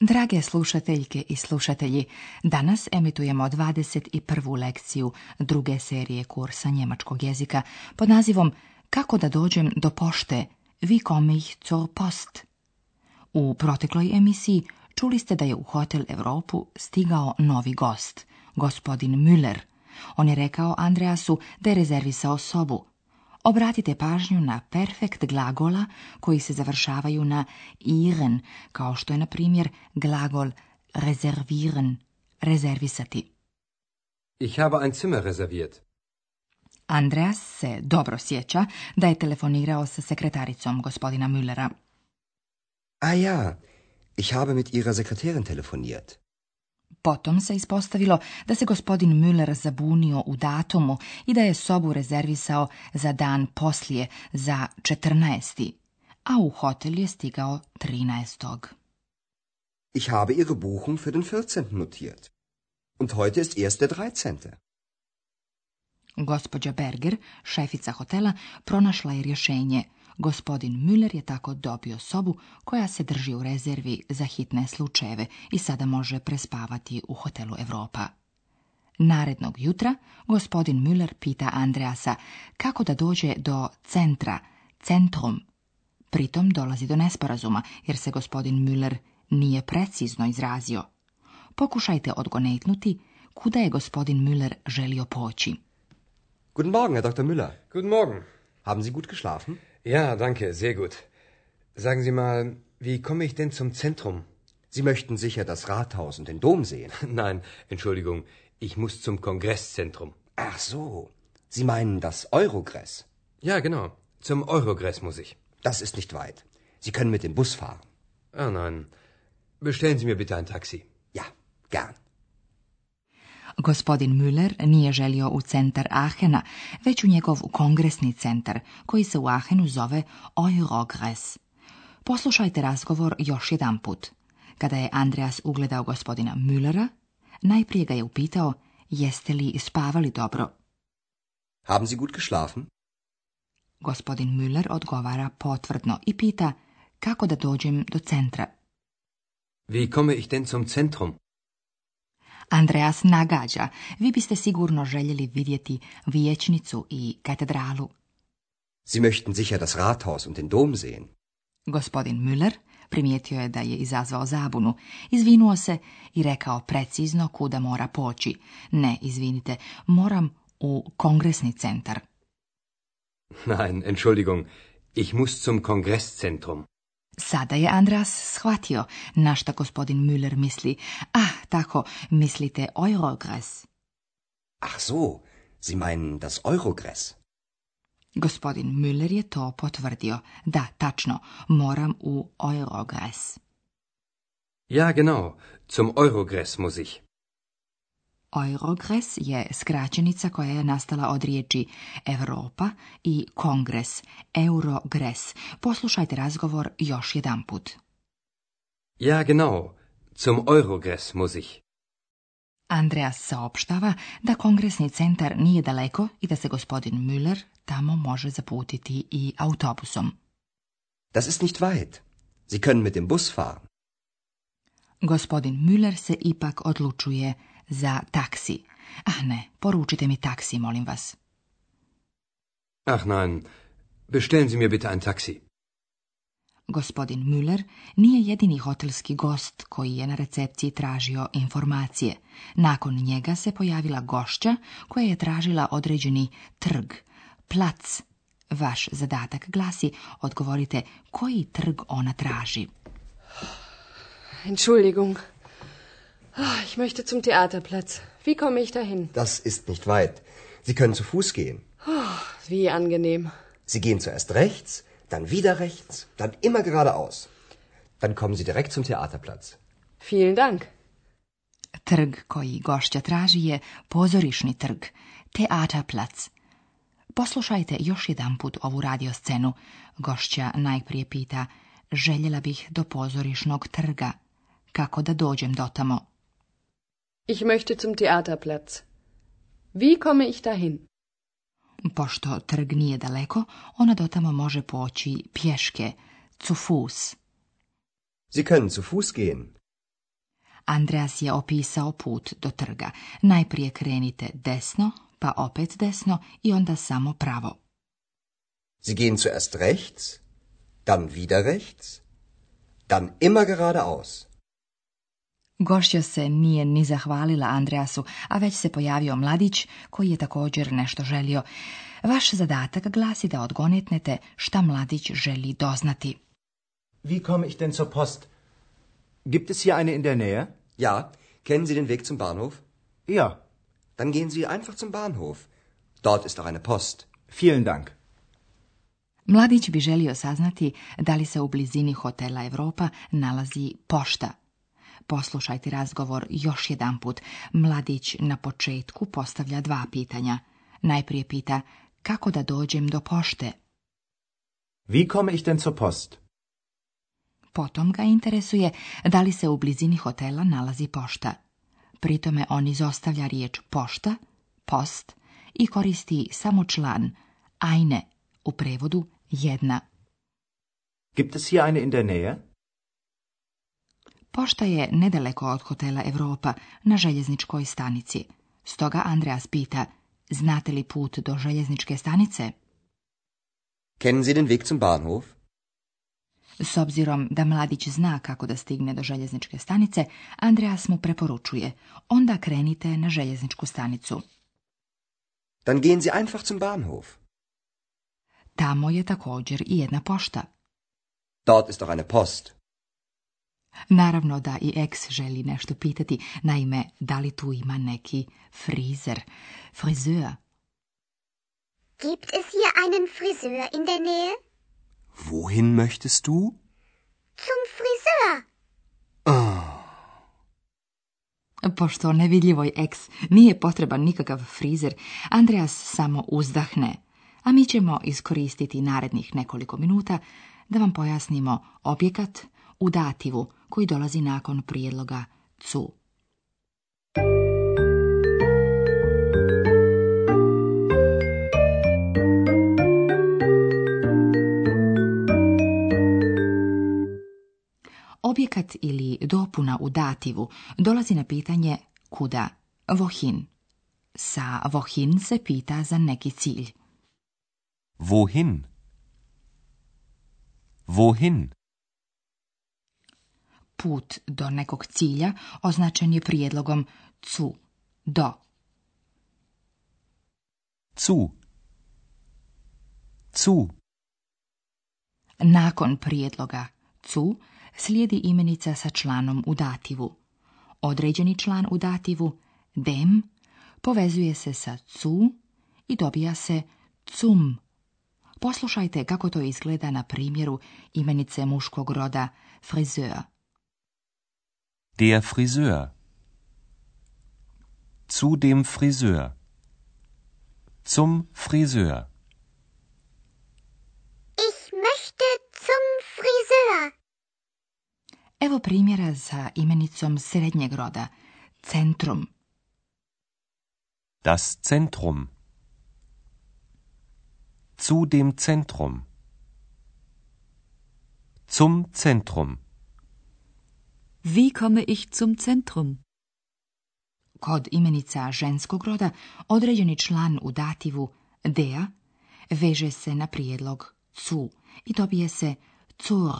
Drage slušateljke i slušatelji, danas emitujemo 21. lekciju druge serije kursa njemačkog jezika pod nazivom Kako da dođem do pošte, vi komme ich zur post. U protekloj emisiji čuli ste da je u Hotel Europu stigao novi gost, gospodin Müller. On je rekao Andreasu da je rezervisao sobu, Obratite pažnju na perfekt glagola koji se završavaju na iren, kao što je na primjer glagol rezerviren, rezervisati. Ich habe ein Zimmer reserviert. Andreas se dobro sjeća da je telefonirao sa sekretaricom gospodina Müllera. A ah ja, ich habe mit ihrer Sekretärin telefoniert. Potom se ispostavilo da se gospodin Müller zabunio u datumu i da je sobu rezervisao za dan poslije, za 14. A u hotel je stigao 13. Ich habe Ihre Buchung für den 14. notiert. Und heute ist erst der 13. Gospođa Berger, šefica hotela, pronašla je rješenje – Gospodin Müller je tako dobio sobu koja se drži u rezervi za hitne slučajeve i sada može prespavati u hotelu Europa. Narednog jutra gospodin Müller pita Andreasa kako da dođe do centra, centrum. Pritom dolazi do nesporazuma jer se gospodin Müller nije precizno izrazio. Pokušajte odgonetnuti kuda je gospodin Müller želio poći. Guten Morgen, Herr Dr. Müller. Guten Morgen. Haben Sie gut geschlafen? Ja, danke, sehr gut. Sagen Sie mal, wie komme ich denn zum Zentrum? Sie möchten sicher das Rathaus und den Dom sehen. Nein, Entschuldigung, ich muss zum Kongresszentrum. Ach so, Sie meinen das Eurogress? Ja, genau. Zum Eurogress muss ich. Das ist nicht weit. Sie können mit dem Bus fahren. Ah nein. Bestellen Sie mir bitte ein Taxi. Ja, gern. Gospodin Müller nije želio u centar Ahena, već u njegov kongresni centar, koji se u Ahenu zove Eurogres. Poslušajte razgovor još jedan put. Kada je Andreas ugledao gospodina Müllera, najprije ga je upitao jeste li spavali dobro. Haben Sie gut geschlafen? Gospodin Müller odgovara potvrdno i pita kako da dođem do centra. Wie komme ich denn zum Zentrum? Andreas nagađa. Vi biste sigurno željeli vidjeti vijećnicu i katedralu. Sie möchten sicher das Rathaus und den Dom sehen. Gospodin Müller primijetio je da je izazvao zabunu. Izvinuo se i rekao precizno kuda mora poći. Ne, izvinite, moram u kongresni centar. Nein, Entschuldigung, ich muss zum Kongresszentrum. Sada je Andras shvatio na gospodin Müller misli. Ah, tako, mislite Eurogres. Ach so, Sie meinen das Eurogres. Gospodin Müller je to potvrdio. Da, tačno, moram u Eurogres. Ja, genau, zum Eurogres muss ich. Eurogres je skraćenica koja je nastala od riječi Europa i Kongres, Eurogres. Poslušajte razgovor još jedanput. Ja, genau. Zum Eurogres muss ich. Andreas saopštava da kongresni centar nije daleko i da se gospodin Müller tamo može zaputiti i autobusom. Das ist nicht weit. Sie können mit dem Bus fahren. Gospodin Müller se ipak odlučuje za taksi. Ah ne, poručite mi taksi, molim vas. Ach nein, bestellen Sie mir bitte ein taksi. Gospodin Müller nije jedini hotelski gost koji je na recepciji tražio informacije. Nakon njega se pojavila gošća koja je tražila određeni trg, plac. Vaš zadatak glasi, odgovorite koji trg ona traži. Entschuldigung, Ah, ich möchte zum Theaterplatz. Wie komme ich dahin? Das ist nicht weit. Sie können zu Fuß gehen. Ah, wie angenehm. Sie gehen zuerst rechts, dann wieder rechts, dann immer geradeaus. Dann kommen Sie direkt zum Theaterplatz. Vielen Dank. Trg koji gošća traži je pozorišni trg, Theaterplatz. Poslušajte još jedan put ovu radioscenu. Gošća najprije pita, željela bih do pozorišnog trga. Kako da dođem do tamo? Ich möchte zum Theaterplatz. Wie komme ich dahin? Pošto trg nije daleko, ona dotamo može poći pješke, zu Fuß. Sie können zu Fuß gehen. Andreas je opisao put do trga. Najprije krenite desno, pa opet desno i onda samo pravo. Sie gehen zuerst rechts, dann wieder rechts, dann immer geradeaus. Gošća se nije ni zahvalila Andreasu, a već se pojavio mladić koji je također nešto želio. Vaš zadatak glasi da odgonetnete šta mladić želi doznati. Wie komme ich denn zur Post? Gibt es hier eine in der Nähe? Ja, kennen Sie den Weg zum Bahnhof? Ja. Dann gehen Sie einfach zum Bahnhof. Dort ist auch eine Post. Vielen Dank. Mladić bi želio saznati da li se u blizini hotela Europa nalazi pošta. Poslušajte razgovor još jedanput. Mladić na početku postavlja dva pitanja. Najprije pita kako da dođem do pošte. Vi komme ich denn zur Post? Potom ga interesuje da li se u blizini hotela nalazi pošta. pritome tome on izostavlja riječ pošta, post i koristi samo član ajne u prevodu jedna. Gibt es hier eine in der Nähe? Pošta je nedaleko od hotela Europa, na željezničkoj stanici. Stoga Andreas pita, znate li put do željezničke stanice? Kennen Sie den Weg zum Bahnhof? S obzirom da mladić zna kako da stigne do željezničke stanice, Andreas mu preporučuje. Onda krenite na željezničku stanicu. Dann gehen Sie einfach zum Bahnhof. Tamo je također i jedna pošta. Dort ist doch eine Post. Naravno da i ex želi nešto pitati, naime, da li tu ima neki frizer, frizeur. Gibt es hier einen Friseur in der Nähe? Wohin möchtest du? Zum Friseur. Oh. Pošto nevidljivoj ex nije potreban nikakav frizer, Andreas samo uzdahne, a mi ćemo iskoristiti narednih nekoliko minuta da vam pojasnimo objekat u dativu koji dolazi nakon prijedloga cu. Objekat ili dopuna u dativu dolazi na pitanje kuda vohin. Sa vohin se pita za neki cilj. Wohin? Wohin? put do nekog cilja označen je prijedlogom cu, do. Cu. Cu. Nakon prijedloga cu slijedi imenica sa članom u dativu. Određeni član u dativu, dem, povezuje se sa cu i dobija se cum. Poslušajte kako to izgleda na primjeru imenice muškog roda frizeur. Der Friseur. Zu dem Friseur. Zum Friseur. Ich möchte zum Friseur. Evo primjera sa imenicom srednjeg roda. Centrum. Das Zentrum. Zu dem Zentrum. Zum Zentrum. Wie komme ich zum Zentrum? Kod imenica ženskog roda određeni član u dativu dea veže se na prijedlog cu i dobije se zur.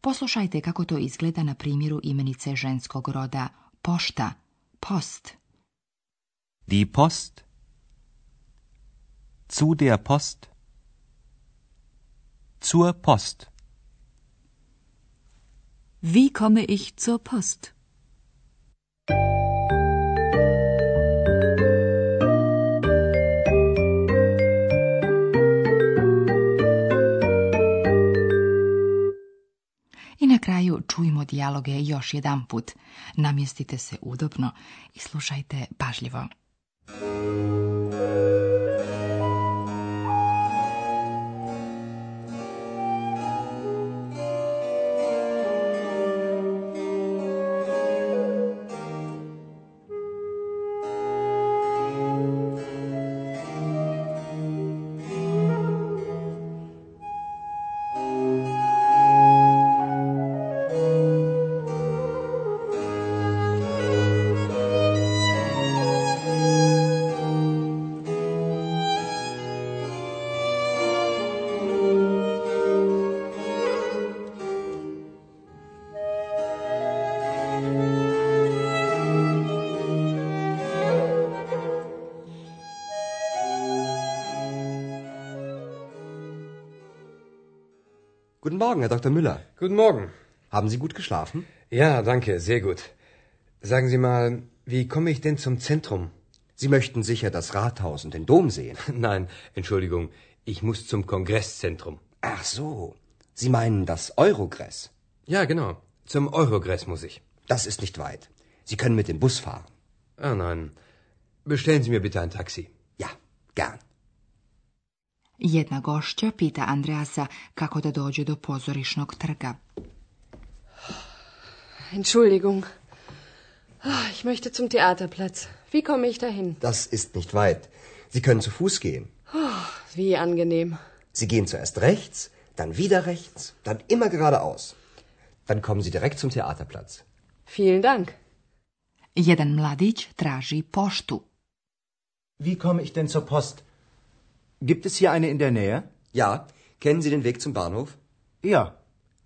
Poslušajte kako to izgleda na primjeru imenice ženskog roda pošta, post. Die Post. Zu der Post. Zur Post. Wie komme ich zur Post? I na kraju čujmo dijaloge još jedan put. Namjestite se udobno i slušajte pažljivo. Guten Morgen, Herr Dr. Müller. Guten Morgen. Haben Sie gut geschlafen? Ja, danke, sehr gut. Sagen Sie mal, wie komme ich denn zum Zentrum? Sie möchten sicher das Rathaus und den Dom sehen. Nein, Entschuldigung, ich muss zum Kongresszentrum. Ach so, Sie meinen das Eurogress? Ja, genau. Zum Eurogress muss ich. Das ist nicht weit. Sie können mit dem Bus fahren. Ah nein. Bestellen Sie mir bitte ein Taxi. Jedna gošća pita Andreasa kako da dođe do pozorišnog trga. Entschuldigung. Ah, ich möchte zum Theaterplatz. Wie komme ich dahin? Das ist nicht weit. Sie können zu Fuß gehen. Ah, wie angenehm. Sie gehen zuerst rechts, dann wieder rechts, dann immer geradeaus. Dann kommen Sie direkt zum Theaterplatz. Vielen Dank. Jeden Mladic traži poštu. Wie komme ich denn zur Post? Gibt es hier eine in der Nähe? Ja. Kennen Sie den Weg zum Bahnhof? Ja.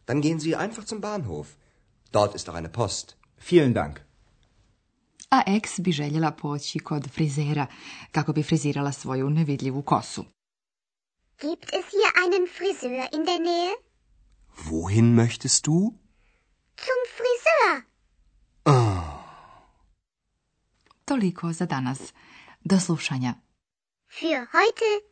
Dann gehen Sie einfach zum Bahnhof. Dort ist auch eine Post. Vielen Dank. A Ex bi željela poći kod frizera kako bi frizirala svoju nevidljivu kosu. Gibt es hier einen Friseur in der Nähe? Wohin möchtest du? Zum Friseur. Ah. Toliko za danas. Do slušanja. Für heute